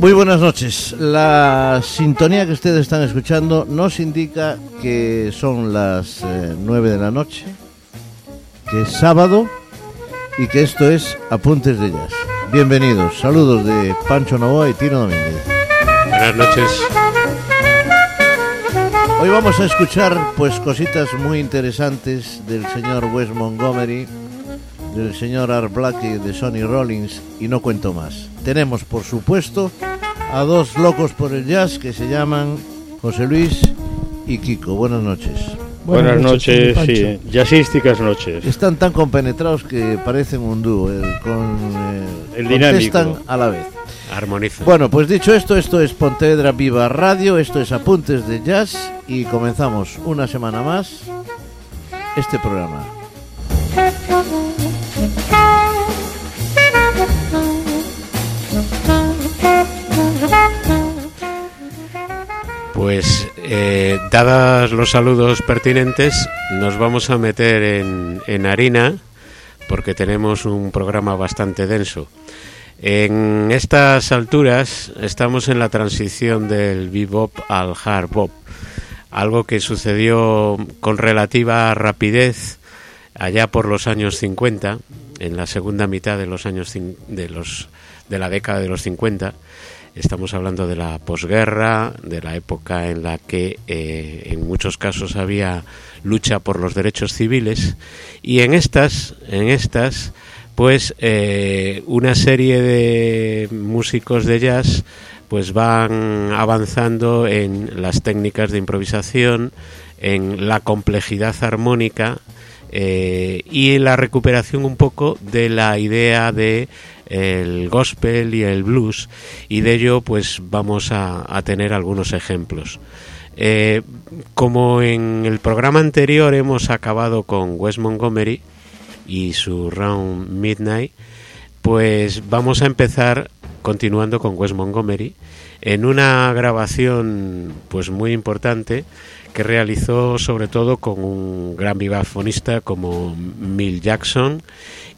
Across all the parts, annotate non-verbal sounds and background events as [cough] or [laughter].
Muy buenas noches. La sintonía que ustedes están escuchando nos indica que son las eh, 9 de la noche, que es sábado y que esto es Apuntes de Jazz. Bienvenidos. Saludos de Pancho Novoa y Tino Domínguez. Buenas noches. Hoy vamos a escuchar pues cositas muy interesantes del señor Wes Montgomery, del señor Art Black y de Sonny Rollins y no cuento más. Tenemos por supuesto a dos locos por el jazz que se llaman José Luis y Kiko. Buenas noches. Buenas, noches, sí. Jazzísticas noches. Están tan compenetrados que parecen un dúo, eh, con, eh, El contestan dinámico. a la vez. Armoniza. Bueno, pues dicho esto, esto es Pontevedra Viva Radio, esto es Apuntes de Jazz y comenzamos una semana más este programa. Pues, eh, dadas los saludos pertinentes, nos vamos a meter en, en harina porque tenemos un programa bastante denso. En estas alturas estamos en la transición del bebop al hard bop, algo que sucedió con relativa rapidez allá por los años 50, en la segunda mitad de los años de los de la década de los 50. Estamos hablando de la posguerra, de la época en la que eh, en muchos casos había lucha por los derechos civiles y en estas, en estas, pues una serie de músicos de jazz pues van avanzando en las técnicas de improvisación, en la complejidad armónica eh, y en la recuperación un poco de la idea de el gospel y el blues y de ello pues vamos a, a tener algunos ejemplos. Eh, como en el programa anterior hemos acabado con Wes Montgomery y su Round Midnight, pues vamos a empezar continuando con Wes Montgomery en una grabación pues muy importante que realizó sobre todo con un gran vibrafonista como Mill Jackson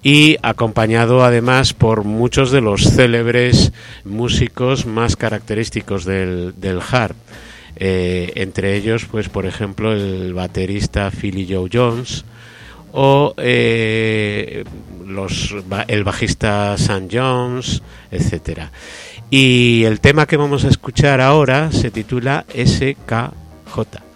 y acompañado además por muchos de los célebres músicos más característicos del, del hard. Eh, entre ellos, pues por ejemplo, el baterista Philly Joe Jones o eh, el bajista Sam Jones, etcétera. Y el tema que vamos a escuchar ahora se titula SKJ.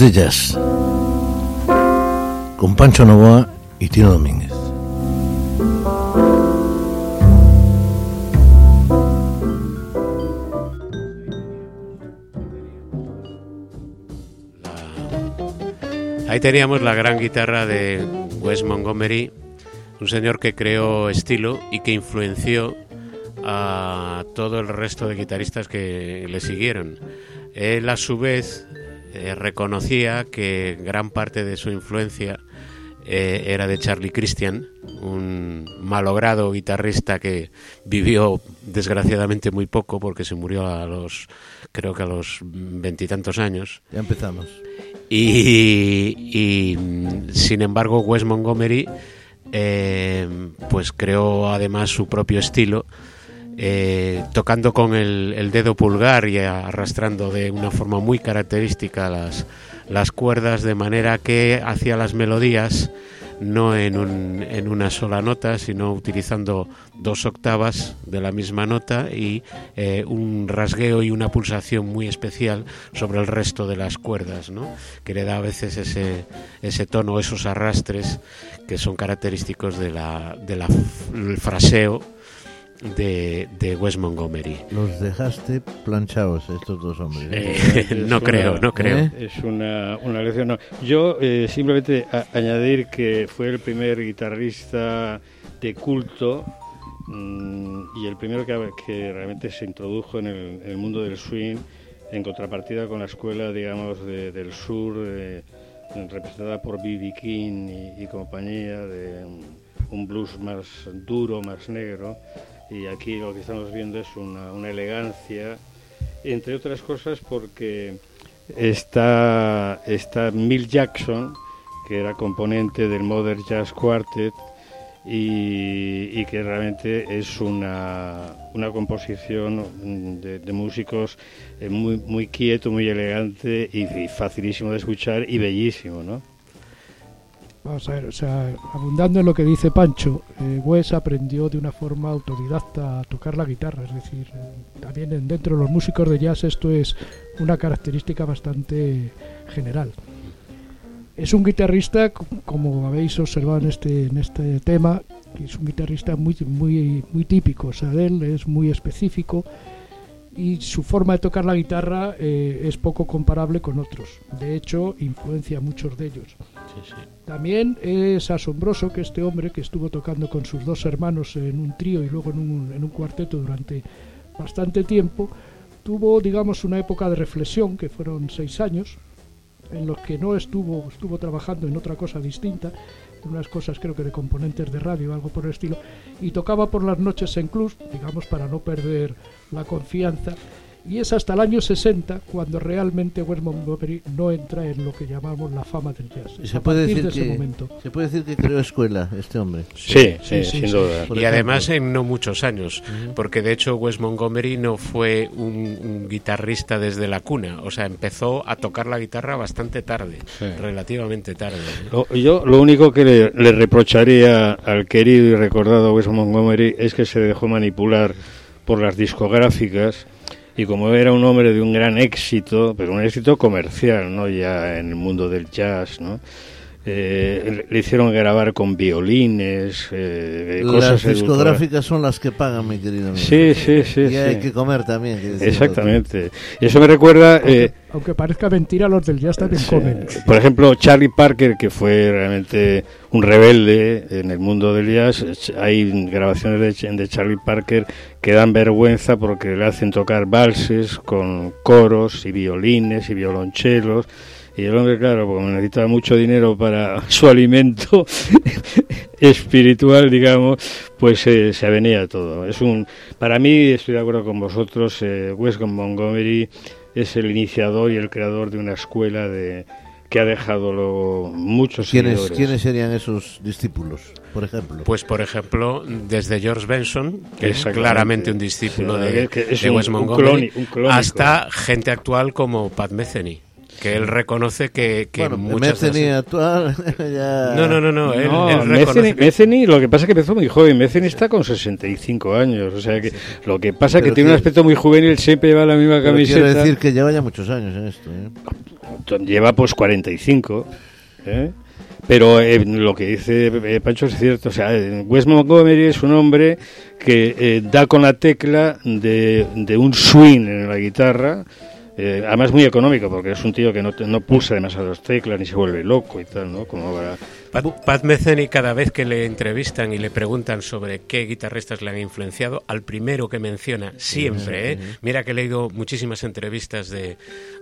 De Jazz con Pancho Novoa y Tino Domínguez. Ahí teníamos la gran guitarra de Wes Montgomery, un señor que creó estilo y que influenció a todo el resto de guitarristas que le siguieron. Él a su vez eh, reconocía que gran parte de su influencia eh, era de Charlie Christian, un malogrado guitarrista que vivió desgraciadamente muy poco porque se murió a los, creo que a los veintitantos años. Ya empezamos. Y, sin embargo, Wes Montgomery eh, pues creó además su propio estilo. Eh, tocando con el, dedo pulgar y arrastrando de una forma muy característica las, cuerdas de manera que hacía las melodías no en, un, en, una sola nota, sino utilizando dos octavas de la misma nota y eh, un rasgueo y una pulsación muy especial sobre el resto de las cuerdas, ¿no? que le da a veces ese, tono, esos arrastres que son característicos de la, de la, del fraseo de, de, Wes Montgomery. Los dejaste planchados estos dos hombres. ¿eh? [laughs] no creo, no creo. ¿Eh? Es una, una lección. No. Yo eh, simplemente añadir que fue el primer guitarrista de culto mmm, y el primero que, que, realmente se introdujo en el, en el, mundo del swing en contrapartida con la escuela, digamos, de, del sur, representada por B.B. King y, y compañía, de un blues más duro, más negro y aquí lo que estamos viendo es una, una elegancia, entre otras cosas porque está, está Mill Jackson, que era componente del Modern Jazz Quartet, y, y, que realmente es una, una composición de, músicos eh, muy, muy quieto, muy elegante y, y, facilísimo de escuchar y bellísimo, ¿no? Vamos a ver, o sea, abundando en lo que dice Pancho, eh, Wes aprendió de una forma autodidacta a tocar la guitarra, es decir, eh, también dentro de los músicos de jazz esto es una característica bastante general. Es un guitarrista, como habéis observado en este, en este tema, que es un guitarrista muy, muy, muy típico, o sea, de él es muy específico y su forma de tocar la guitarra eh, es poco comparable con otros. De hecho, influencia a muchos de ellos. También es asombroso que este hombre, que estuvo tocando con sus dos hermanos en un trío y luego en un, en un cuarteto durante bastante tiempo, tuvo, digamos, una época de reflexión, que fueron seis años, en los que no estuvo, estuvo trabajando en otra cosa distinta, en unas cosas creo que de componentes de radio o algo por el estilo, y tocaba por las noches en clubs, digamos, para no perder la confianza. Y es hasta el año 60 cuando realmente Wes Montgomery no entra en lo que llamamos la fama del jazz. Se puede, decir de que, momento. se puede decir que creó escuela este hombre. Sí, sí, sí, sí sin sí. duda. Y además en no muchos años, uh -huh. porque de hecho Wes Montgomery no fue un, un, guitarrista desde la cuna, o sea, empezó a tocar la guitarra bastante tarde, relativamente tarde. Lo, yo lo único que le, le reprocharía al querido y recordado Wes Montgomery es que se dejó manipular por las discográficas y como era un hombre de un gran éxito, pero un éxito comercial, ¿no? Ya en el mundo del jazz, ¿no? Eh, le hicieron grabar con violines, eh, las discográficas son las que pagan, mi querido amigo. Sí, sí, sí. Y sí. hay que comer también. Exactamente. Y eso me recuerda... Aunque, eh, aunque, parezca mentira, los del jazz también comen. Por ejemplo, Charlie Parker, que fue realmente un rebelde en el mundo del jazz, hay grabaciones de, de Charlie Parker que dan vergüenza porque le hacen tocar valses con coros y violines y violonchelos y el hombre, claro, como necesitaba mucho dinero para [laughs] su alimento [laughs] espiritual, digamos, pues eh, se avenía todo. Es un, para mí, estoy de acuerdo con vosotros, eh, Weston Montgomery es el iniciador y el creador de una escuela de que ha dejado luego muchos ¿Quiénes, seguidores. ¿Quiénes serían esos discípulos, por ejemplo? Pues, por ejemplo, desde George Benson, que es claramente un discípulo sí, de, que es de un, Wes Montgomery, un cloni, un hasta gente actual como Pat Metheny. Que él reconoce que, que bueno, muchas las- actual [laughs] ya... No, no, no, no, él, No, él reconoce que- Metheny, lo que pasa es que empezó muy joven. Metheny está con 65 años. O sea que lo que pasa es que Pero tiene que- un aspecto muy juvenil, siempre lleva la misma camiseta. quiero decir que lleva ya muchos años en esto, ¿eh? Lleva pues 45. ¿eh? Pero eh, lo que dice eh, Pancho es cierto. O sea, Wes Montgomery es un hombre que eh, da con la tecla de, de un swing en la guitarra. Eh, además muy económico porque es un tío que no, no pulsa demasiadas teclas ni se vuelve loco y tal, ¿no? Como para- Pat, Pat Metheny cada vez que le entrevistan y le preguntan sobre qué guitarristas le han influenciado, al primero que menciona siempre, ¿eh? mira que he leído muchísimas entrevistas de,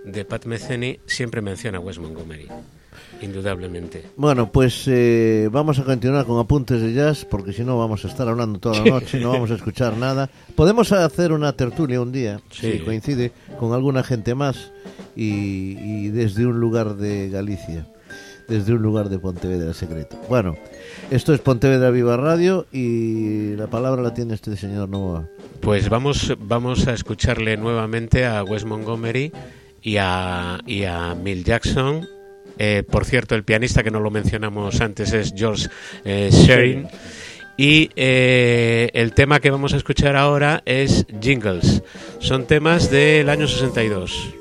de Pat Metheny, siempre menciona a Wes Montgomery, indudablemente. Bueno, pues eh, vamos a continuar con apuntes de jazz, porque si no vamos a estar hablando toda la noche, no vamos a escuchar nada. Podemos hacer una tertulia un día, Sí. si coincide, con alguna gente más y, y desde un lugar de Galicia, desde un lugar de Pontevedra secreto. Bueno, esto es Pontevedra Viva Radio y la palabra la tiene este señor Novoa. Pues vamos, vamos a escucharle nuevamente a Wes Montgomery y a, y a Mill Jackson. Eh, por cierto, el pianista que no lo mencionamos antes es George eh, Shearing. Y eh, el tema que vamos a escuchar ahora es Jingles. Son temas del año 62.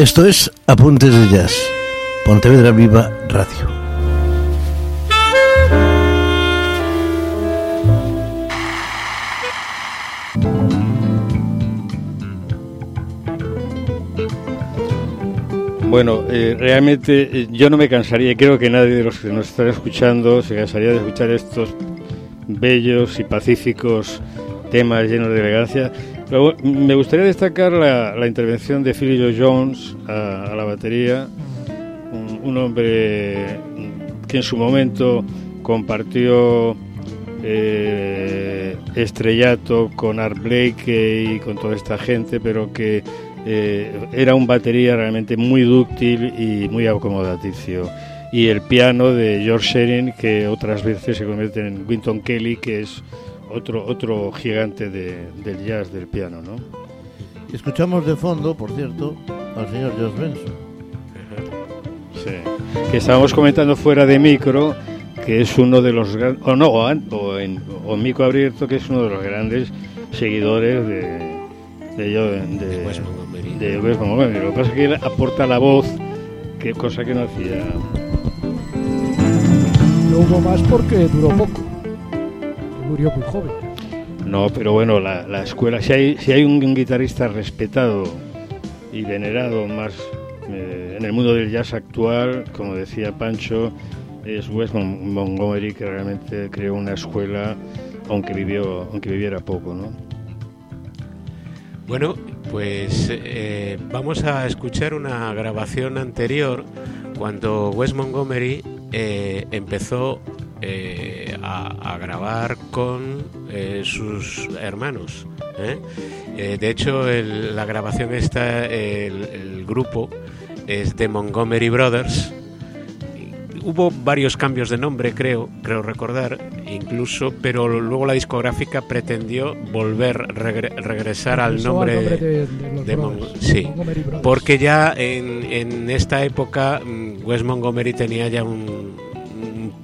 Esto es Apuntes de Jazz, Pontevedra Viva Radio. Bueno, eh, realmente eh, yo no me cansaría, creo que nadie de los que nos están escuchando se cansaría de escuchar estos bellos y pacíficos temas llenos de elegancia me gustaría destacar la, intervención de Philly Joe Jones a, la batería, un, hombre que en su momento compartió eh, estrellato con Art Blake y con toda esta gente, pero que eh, era un batería realmente muy dúctil y muy acomodaticio. Y el piano de George Sherin, que otras veces se convierte en Winton Kelly, que es otro, otro gigante del jazz, del piano, ¿no? Escuchamos de fondo, por cierto, al señor Josh Benson. Sí, que estábamos comentando fuera de micro, que es uno de los grandes, o no, o, en, o micro abierto, que es uno de los grandes seguidores de, de, de, de Wes Montgomery. Lo que pasa es que él aporta la voz, que cosa que no hacía. No hubo más porque duró poco murió muy joven. No, pero bueno, la, escuela, si hay, si hay un, guitarrista respetado y venerado más eh, en el mundo del jazz actual, como decía Pancho, es Wes Montgomery que realmente creó una escuela, aunque vivió, aunque viviera poco, ¿no? Bueno, pues eh, vamos a escuchar una grabación anterior cuando Wes Montgomery eh, empezó eh, a, grabar con eh, sus hermanos. ¿eh? de hecho, la grabación está, el, grupo es de Montgomery Brothers. Hubo varios cambios de nombre, creo, creo recordar, incluso, pero luego la discográfica pretendió volver, regresar al nombre, de, sí, porque ya en, en esta época mm, Wes Montgomery tenía ya un,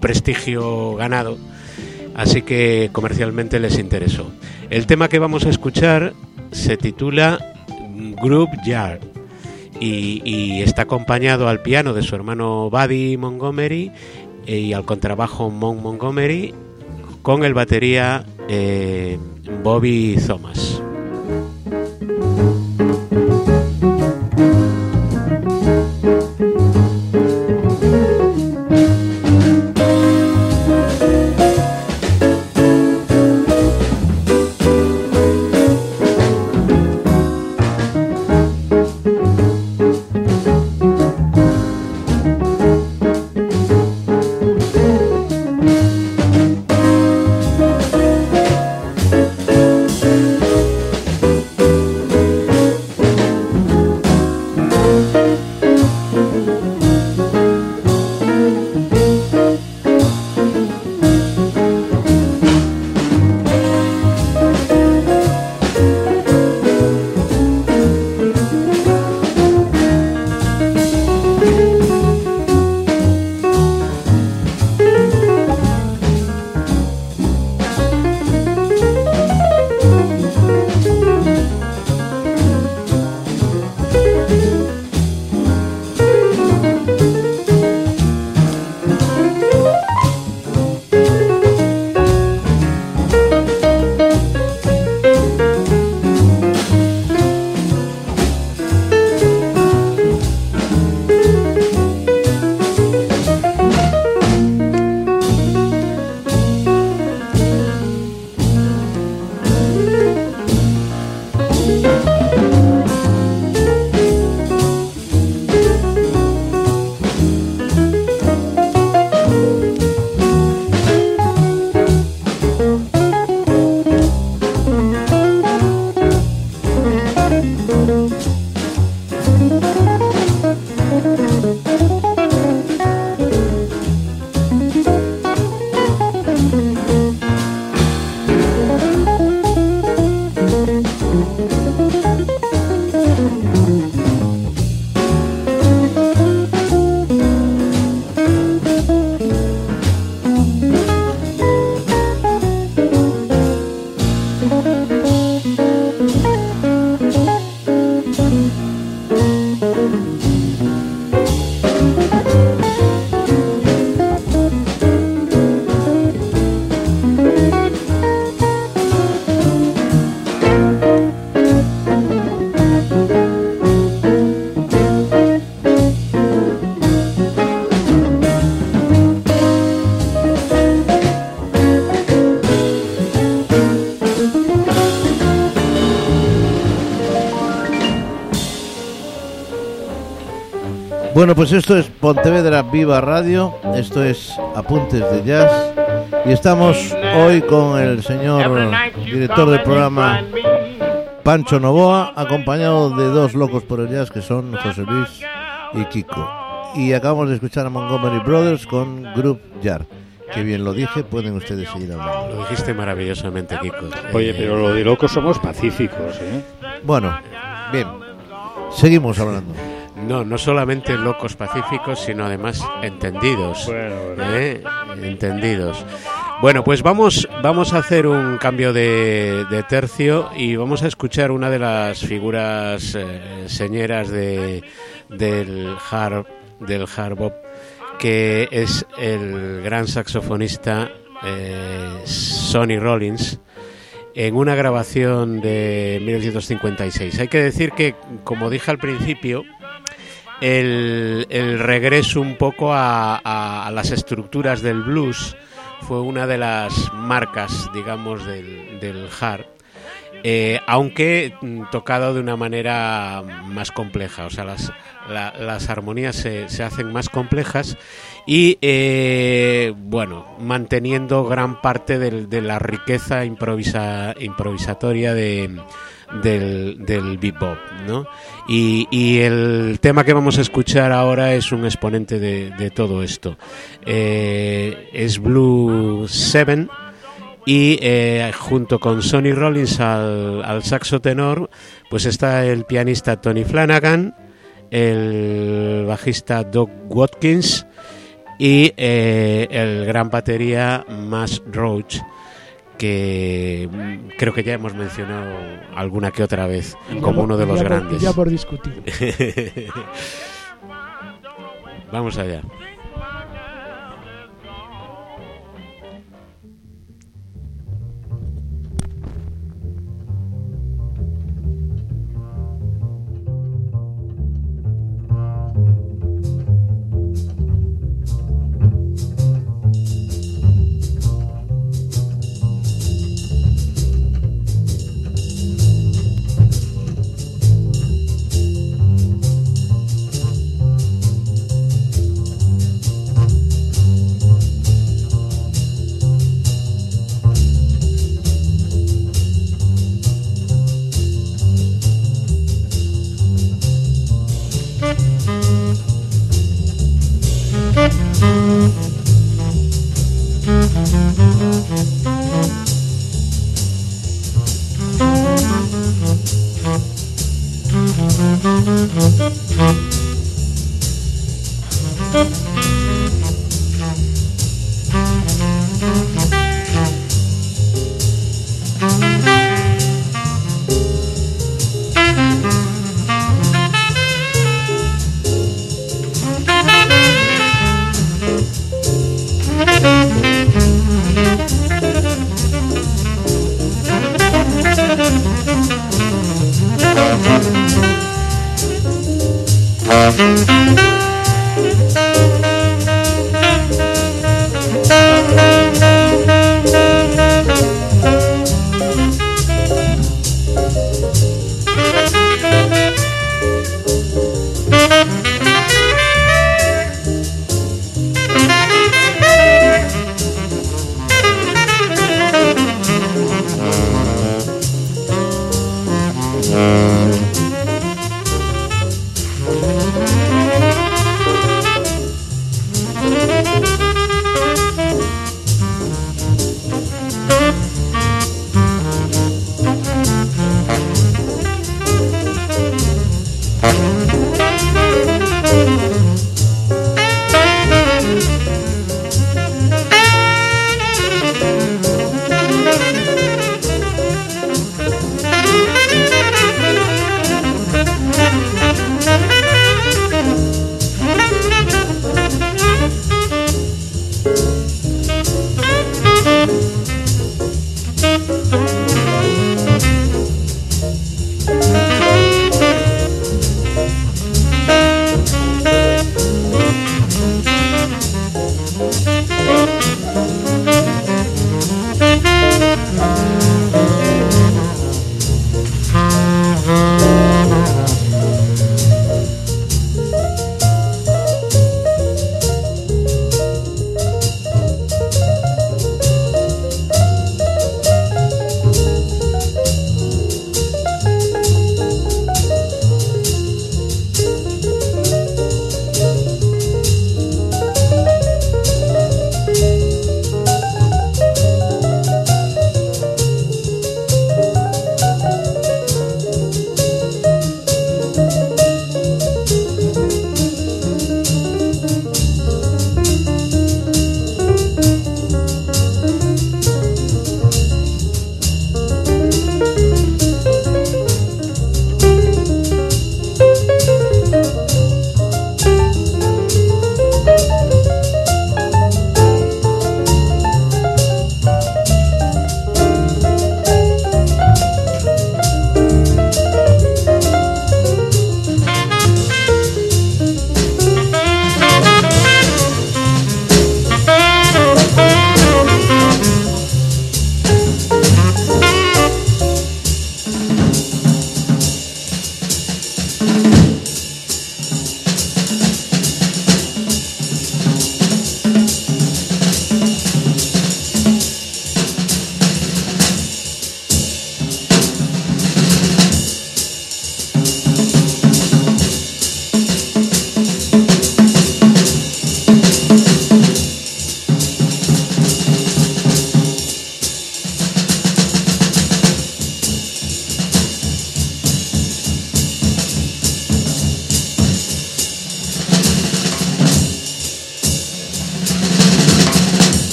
prestigio ganado, así que comercialmente les interesó. El tema que vamos a escuchar se titula Group Yard y, está acompañado al piano de su hermano Buddy Montgomery y al contrabajo Mon Montgomery con el batería eh, Bobby Thomas. Bueno, pues esto es Pontevedra Viva Radio, esto es Apuntes de Jazz y estamos hoy con el señor director del programa Pancho Novoa, acompañado de dos locos por el jazz que son José Luis y Kiko. Y acabamos de escuchar a Montgomery Brothers con Group Jar. Que bien lo dije, pueden ustedes seguir hablando. Lo dijiste maravillosamente, Kiko. Oye, pero lo de locos somos pacíficos, ¿eh? Bueno, bien, seguimos hablando. No, no solamente locos pacíficos, sino además entendidos. Bueno, bueno. ¿eh? Entendidos. Bueno, pues vamos, vamos a hacer un cambio de, de tercio y vamos a escuchar una de las figuras eh, señeras de, del hard, del hard bop, que es el gran saxofonista eh, Sonny Rollins en una grabación de 1956. Hay que decir que, como dije al principio, el, regreso un poco a, las estructuras del blues fue una de las marcas, digamos, del, del hard. Eh, aunque mm, tocado de una manera más compleja, o sea, las, la, las armonías se, se, hacen más complejas y, eh, bueno, manteniendo gran parte de, de la riqueza improvisa, improvisatoria de, del, del bebop, ¿no? Y, el tema que vamos a escuchar ahora es un exponente de, todo esto. Eh, es Blue Seven y eh, junto con Sonny Rollins al, al, saxo tenor, pues está el pianista Tony Flanagan, el bajista Doug Watkins y eh, el gran batería Mass Roach que creo que ya hemos mencionado alguna que otra vez como uno de los ya grandes. Por, ya por discutir. [laughs] Vamos allá.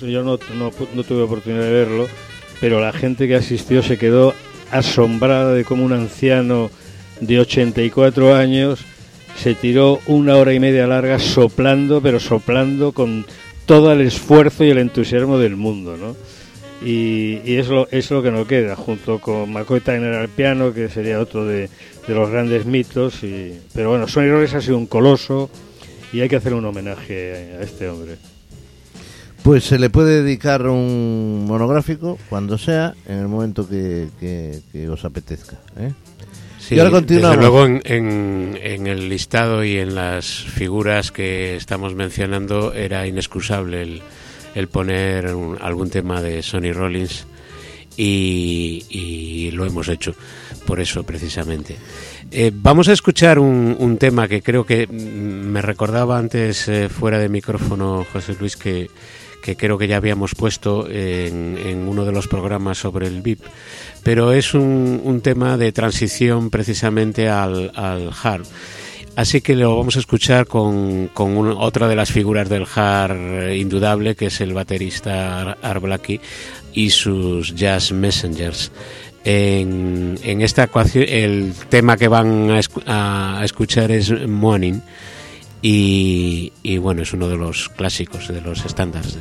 Yo no, no, tuve oportunidad de verlo, pero la gente que asistió se quedó asombrada de cómo un anciano de 84 años se tiró una hora y media larga soplando, pero soplando con todo el esfuerzo y el entusiasmo del mundo, ¿no? Y, y es, lo, que nos queda, junto con McCoy Tyner al piano, que sería otro de, los grandes mitos. Pero bueno, Sonny Rollins ha sido un coloso y hay que hacer un homenaje a este hombre. Pues se le puede dedicar un monográfico cuando sea, en el momento que, que, que os apetezca. ¿eh? Sí, y ahora continuamos. Desde luego en, en, en, el listado y en las figuras que estamos mencionando era inexcusable el, el poner un, algún tema de Sonny Rollins y, y, lo hemos hecho por eso precisamente. Eh, vamos a escuchar un, un, tema que creo que me recordaba antes eh, fuera de micrófono José Luis que que creo que ya habíamos puesto en, en uno de los programas sobre el VIP, pero es un, tema de transición precisamente al, hard. Así que lo vamos a escuchar con, con un, otra de las figuras del hard indudable, que es el baterista Art Blakey y sus Jazz Messengers. En, en esta ecuación, el tema que van a, a escuchar es Morning y, y, bueno, es uno de los clásicos, de los estándares de...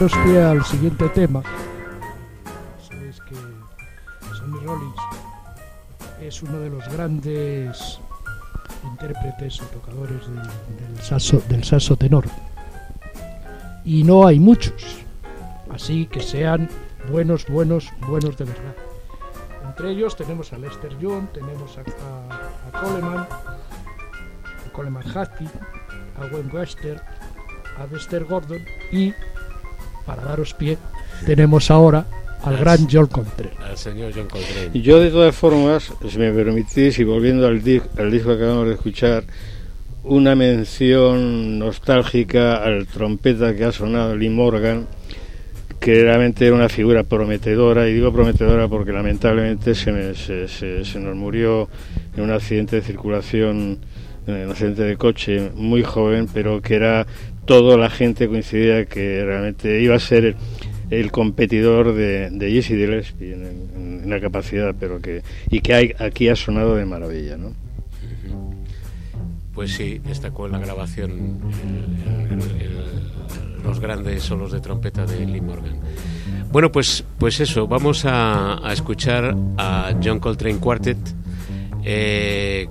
daros al siguiente tema, sabéis que Sonny Rollins es uno de los grandes intérpretes o tocadores del, del, saxo, tenor. Y no hay muchos, así que sean buenos, buenos, buenos de verdad. Entre ellos tenemos a Lester Young, tenemos a Coleman, a Coleman Hattie, a Wayne Wester, a Dexter Gordon y, para daros pie, tenemos ahora al gran John Coltrane. Al señor John Coltrane. Yo, de todas formas, si me permitís, y volviendo al, di al disco que acabamos de escuchar, una mención nostálgica al trompeta que ha sonado Lee Morgan, que realmente era una figura prometedora, y digo prometedora porque lamentablemente se, me, se, se, se nos murió en un accidente de circulación, en un accidente de coche, muy joven, pero que era toda la gente coincidía que realmente iba a ser el, competidor de, de Jesse Gillespie en, en, la capacidad, pero que y que aquí ha sonado de maravilla, ¿no? Pues sí, destacó en la grabación los grandes solos de trompeta de Lee Morgan. Bueno, pues, pues eso, vamos a, a escuchar a John Coltrane Quartet. Eh,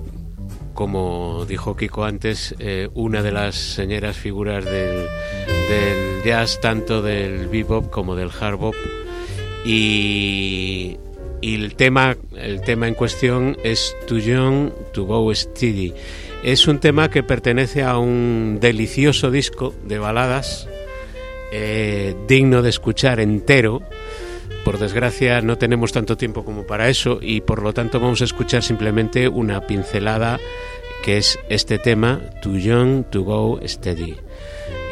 como dijo Kiko antes, eh, una de las señeras figuras del, jazz, tanto del bebop como del hard bop. Y, y, el, tema, el tema en cuestión es Too Young to Go Steady. Es un tema que pertenece a un delicioso disco de baladas, eh, digno de escuchar entero. Por desgracia no tenemos tanto tiempo como para eso y por lo tanto vamos a escuchar simplemente una pincelada que es este tema, Too Young to Go Steady.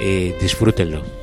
Eh, disfrútenlo.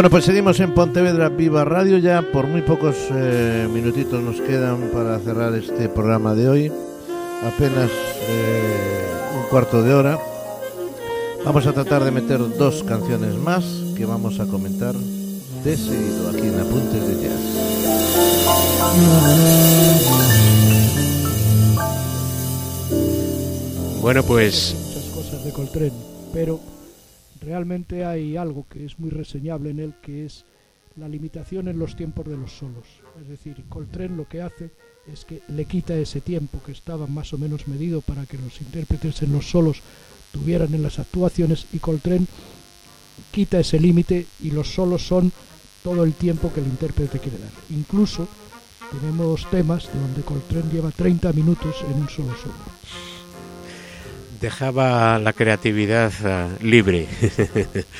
Bueno, pues seguimos en Pontevedra Viva Radio ya. Por muy pocos eh, minutitos nos quedan para cerrar este programa de hoy. Apenas eh, un cuarto de hora. Vamos a tratar de meter dos canciones más que vamos a comentar de seguido aquí en Apuntes de Jazz. Bueno, pues muchas cosas de Coltrane, pero realmente hay algo que es muy reseñable en él, que es la limitación en los tiempos de los solos. Es decir, Coltrane lo que hace es que le quita ese tiempo que estaba más o menos medido para que los intérpretes en los solos tuvieran en las actuaciones y Coltrane quita ese límite y los solos son todo el tiempo que el intérprete quiere dar. Incluso tenemos temas donde Coltrane lleva 30 minutos en un solo solo. Dejaba la creatividad uh, libre.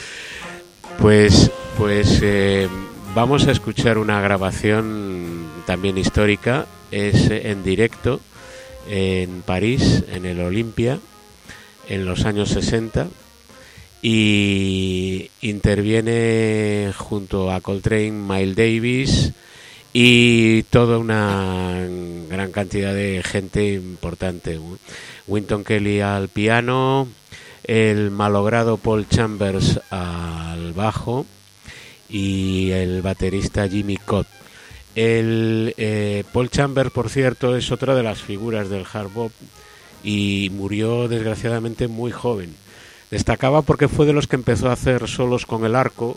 [laughs] pues, pues eh, vamos a escuchar una grabación también histórica. Es en directo en París, en el Olimpia, en los años 60 y interviene junto a Coltrane, Miles Davis y toda una gran cantidad de gente importante. Winton Kelly al piano, el malogrado Paul Chambers al bajo y el baterista Jimmy Cott. El eh, Paul Chambers, por cierto, es otra de las figuras del hard bop y murió desgraciadamente muy joven. Destacaba porque fue de los que empezó a hacer solos con el arco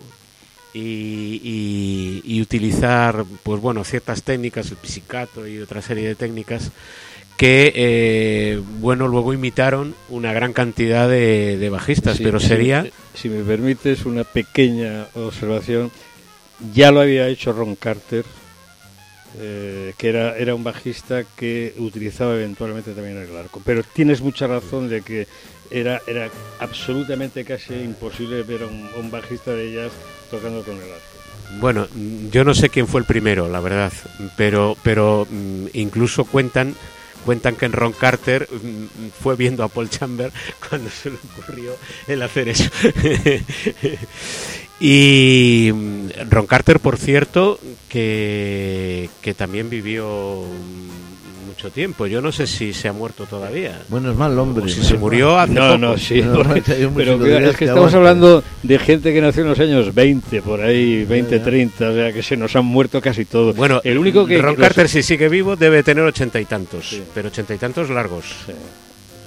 y, y, y utilizar, pues bueno, ciertas técnicas, el pisicato y otra serie de técnicas que eh, bueno luego imitaron una gran cantidad de, de bajistas, Sí, pero sería Si me permites una pequeña observación, ya lo había hecho Ron Carter, eh, que era, era un bajista que utilizaba eventualmente también el arco. Pero tienes mucha razón de que era, era absolutamente casi imposible ver a un, bajista de jazz tocando con el arco. bueno, yo no sé quién fue el primero, la verdad, pero pero mm, incluso cuentan cuentan que en Ron Carter mm, fue viendo a Paul Chambers [laughs] cuando se le ocurrió el hacer eso. [laughs] y mm, Ron Carter, por cierto, que, que también vivió mucho tiempo. Yo no sé si se ha muerto todavía. Bueno, es mal hombre. O si se murió hace No, poco. no, sí. Que [laughs] pero de es que que estamos aguanta. hablando de gente que nació en los años 20, por ahí, 20, Ya, ya. 30, o sea que se nos han muerto casi todos. Bueno, el único que. Ron que- Carter, si sigue vivo, debe tener ochenta y tantos, Sí. pero ochenta y tantos largos. Sí.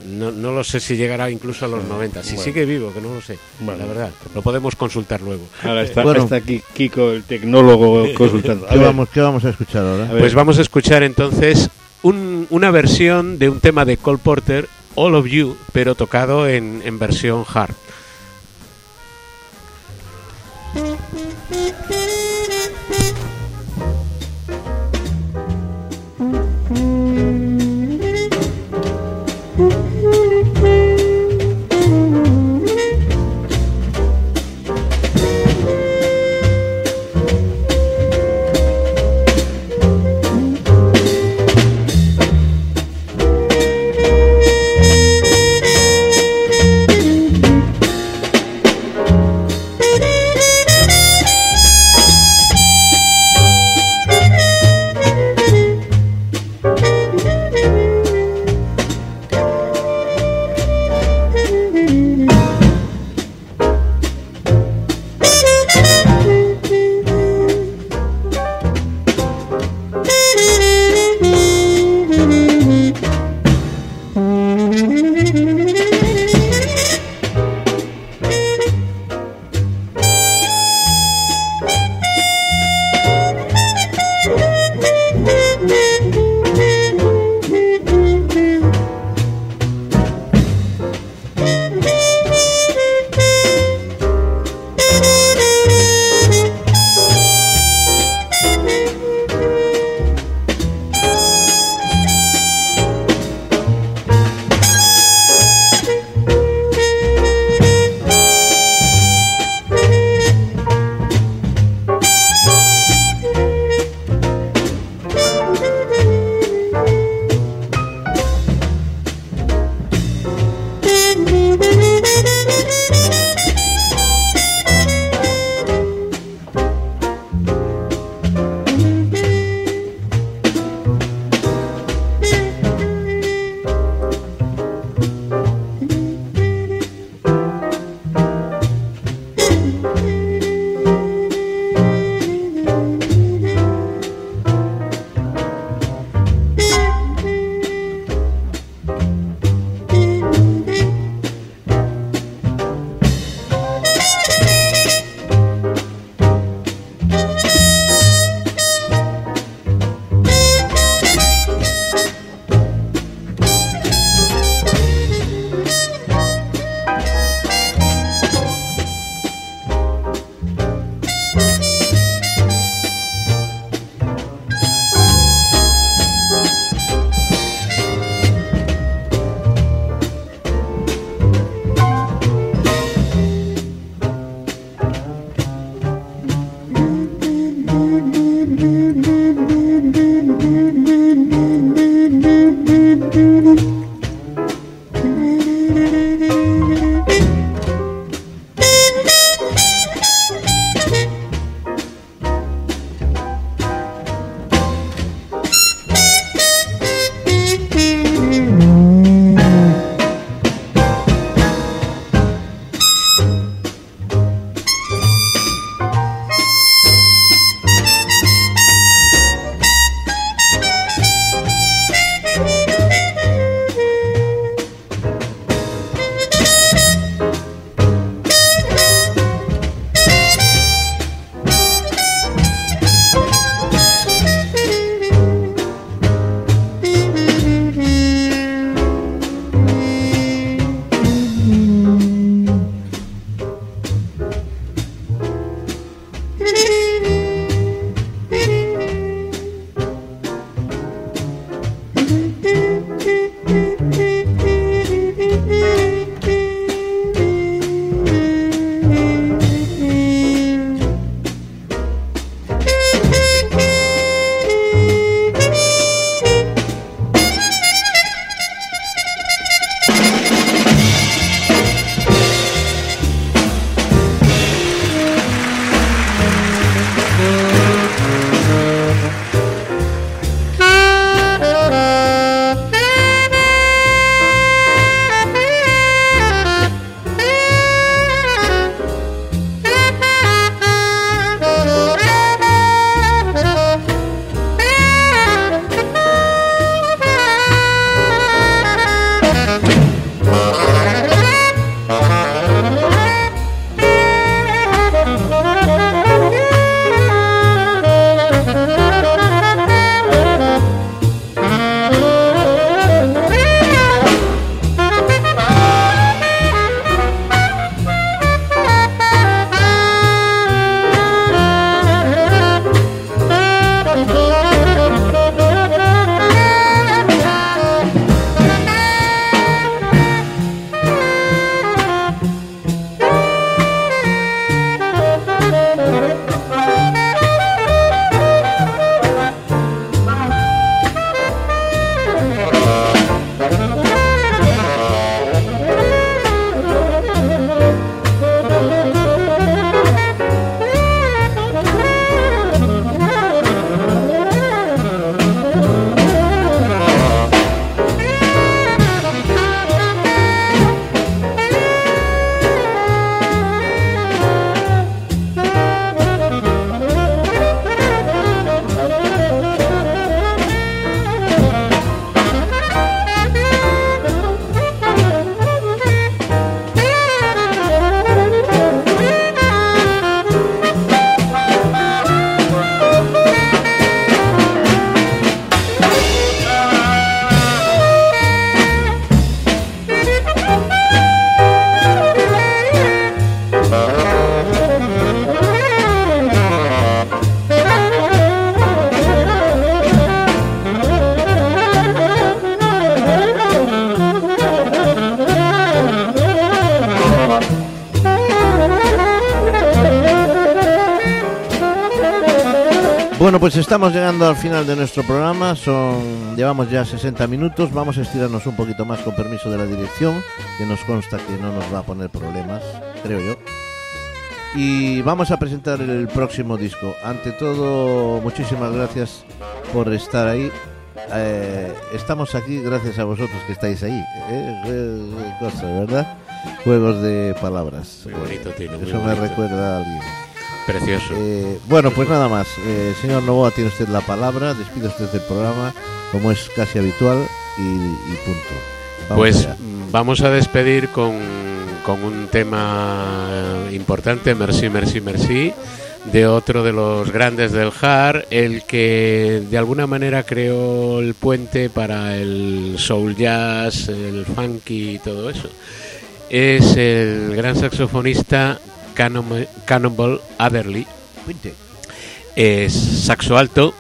No, no lo sé si llegará incluso a los 90. Si Bueno. sigue vivo, que no lo sé. Bueno. La verdad, lo podemos consultar luego. Ahora está, Bueno. está aquí Kiko, el tecnólogo, [laughs] consultando. ¿Qué vamos, ¿Qué vamos a escuchar ahora? a. Pues vamos a escuchar entonces un- una versión de un tema de Cole Porter, All of You, pero tocado en, en versión hard. Pues estamos llegando al final de nuestro programa. Son llevamos ya 60 minutos. Vamos a estirarnos un poquito más con permiso de la dirección, que nos consta que no nos va a poner problemas, creo yo. Y vamos a presentar el próximo disco. Ante todo, muchísimas gracias por estar ahí. Eh, estamos aquí gracias a vosotros que estáis ahí. Eh, eh, cosa, ¿verdad? Juegos de palabras. Muy bonito, Tino, muy Eso me recuerda a alguien. Precioso. Eh, bueno, pues nada más. Eh, señor Novoa, tiene usted la palabra. Despide usted del programa, como es casi habitual, y, y punto. Vamos Pues allá. mm, vamos a despedir con, con un tema importante, Merci, Merci, Merci, de otro de los grandes del hard, el que de alguna manera creó el puente para el soul jazz, el funky y todo eso. Es el gran saxofonista Cannon- Cannonball Adderley, Puente. es saxo alto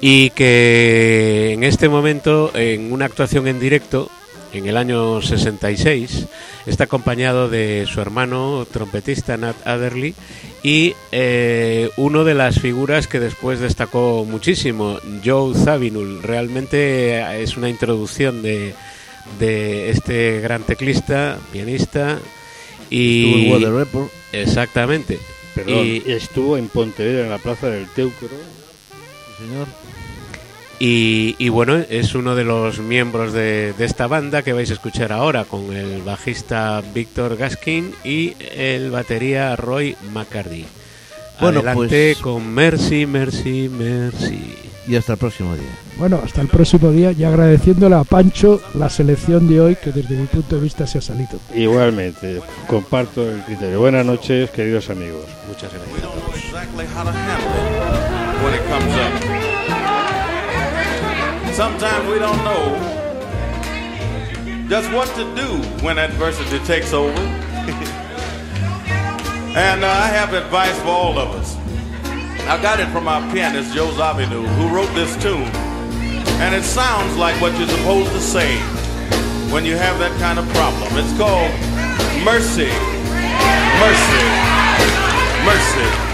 y que en este momento en una actuación en directo en el año 66 está acompañado de su hermano trompetista Nat Adderley y eh, uno de las figuras que después destacó muchísimo Joe Zawinul realmente es una introducción de, de este gran teclista pianista Estuvo en y Weather Report. exactamente Perdón, y, estuvo en Pontevedra, en la plaza del Teucro. Señor. Y, y bueno, es uno de los miembros de, de esta banda que vais a escuchar ahora con el bajista Víctor Gaskin y el batería Roy McCarty. Bueno, Adelante pues- con Mercy, Mercy, Mercy. Y hasta el próximo día. Bueno, hasta el próximo día y agradeciéndole a Pancho la selección de hoy que desde mi punto de vista se ha salido. Igualmente, comparto el criterio. Buenas noches, queridos amigos. Muchas We gracias. [laughs] I got it from our pianist, Joe Zavinu, who wrote this tune. And it sounds like what you're supposed to say when you have that kind of problem. It's called mercy, mercy, mercy.